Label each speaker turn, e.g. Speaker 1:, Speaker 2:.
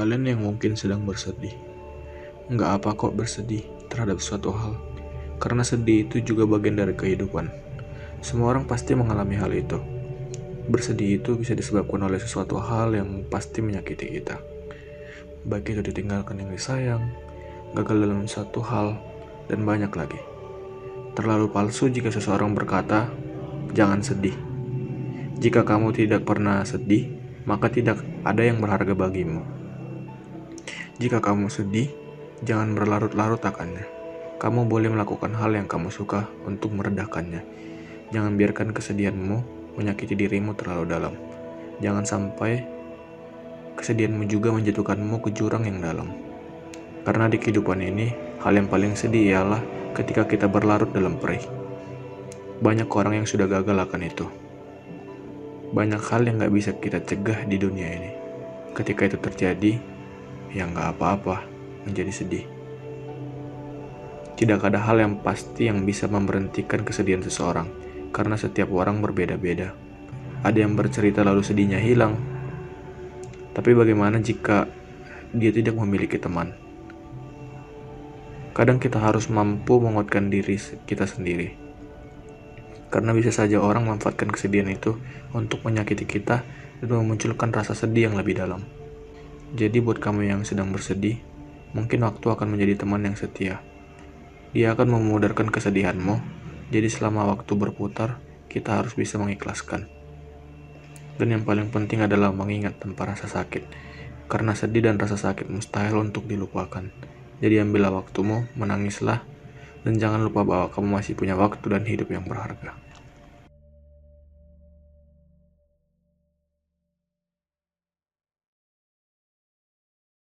Speaker 1: Kalian yang mungkin sedang bersedih. Nggak apa kok bersedih terhadap suatu hal. Karena sedih itu juga bagian dari kehidupan. Semua orang pasti mengalami hal itu. Bersedih itu bisa disebabkan oleh sesuatu hal yang pasti menyakiti kita. Baik itu ditinggalkan yang disayang, gagal dalam satu hal, dan banyak lagi. Terlalu palsu jika seseorang berkata, "Jangan sedih." Jika kamu tidak pernah sedih, maka tidak ada yang berharga bagimu. Jika kamu sedih, jangan berlarut-larut akannya. Kamu boleh melakukan hal yang kamu suka untuk meredakannya. Jangan biarkan kesedihanmu menyakiti dirimu terlalu dalam. Jangan sampai kesedihanmu juga menjatuhkanmu ke jurang yang dalam. Karena di kehidupan ini, hal yang paling sedih ialah ketika kita berlarut dalam perih. Banyak orang yang sudah gagal akan itu. Banyak hal yang gak bisa kita cegah di dunia ini. Ketika itu terjadi, yang gak apa-apa menjadi sedih. Tidak ada hal yang pasti yang bisa memberhentikan kesedihan seseorang, karena setiap orang berbeda-beda. Ada yang bercerita lalu sedihnya hilang, tapi bagaimana jika dia tidak memiliki teman? Kadang kita harus mampu menguatkan diri kita sendiri, karena bisa saja orang memanfaatkan kesedihan itu untuk menyakiti kita dan memunculkan rasa sedih yang lebih dalam. Jadi buat kamu yang sedang bersedih, mungkin waktu akan menjadi teman yang setia. Dia akan memudarkan kesedihanmu, jadi selama waktu berputar, kita harus bisa mengikhlaskan. Dan yang paling penting adalah mengingat tanpa rasa sakit, karena sedih dan rasa sakit mustahil untuk dilupakan. Jadi ambillah waktumu, menangislah, dan jangan lupa bahwa kamu masih punya waktu dan hidup yang berharga.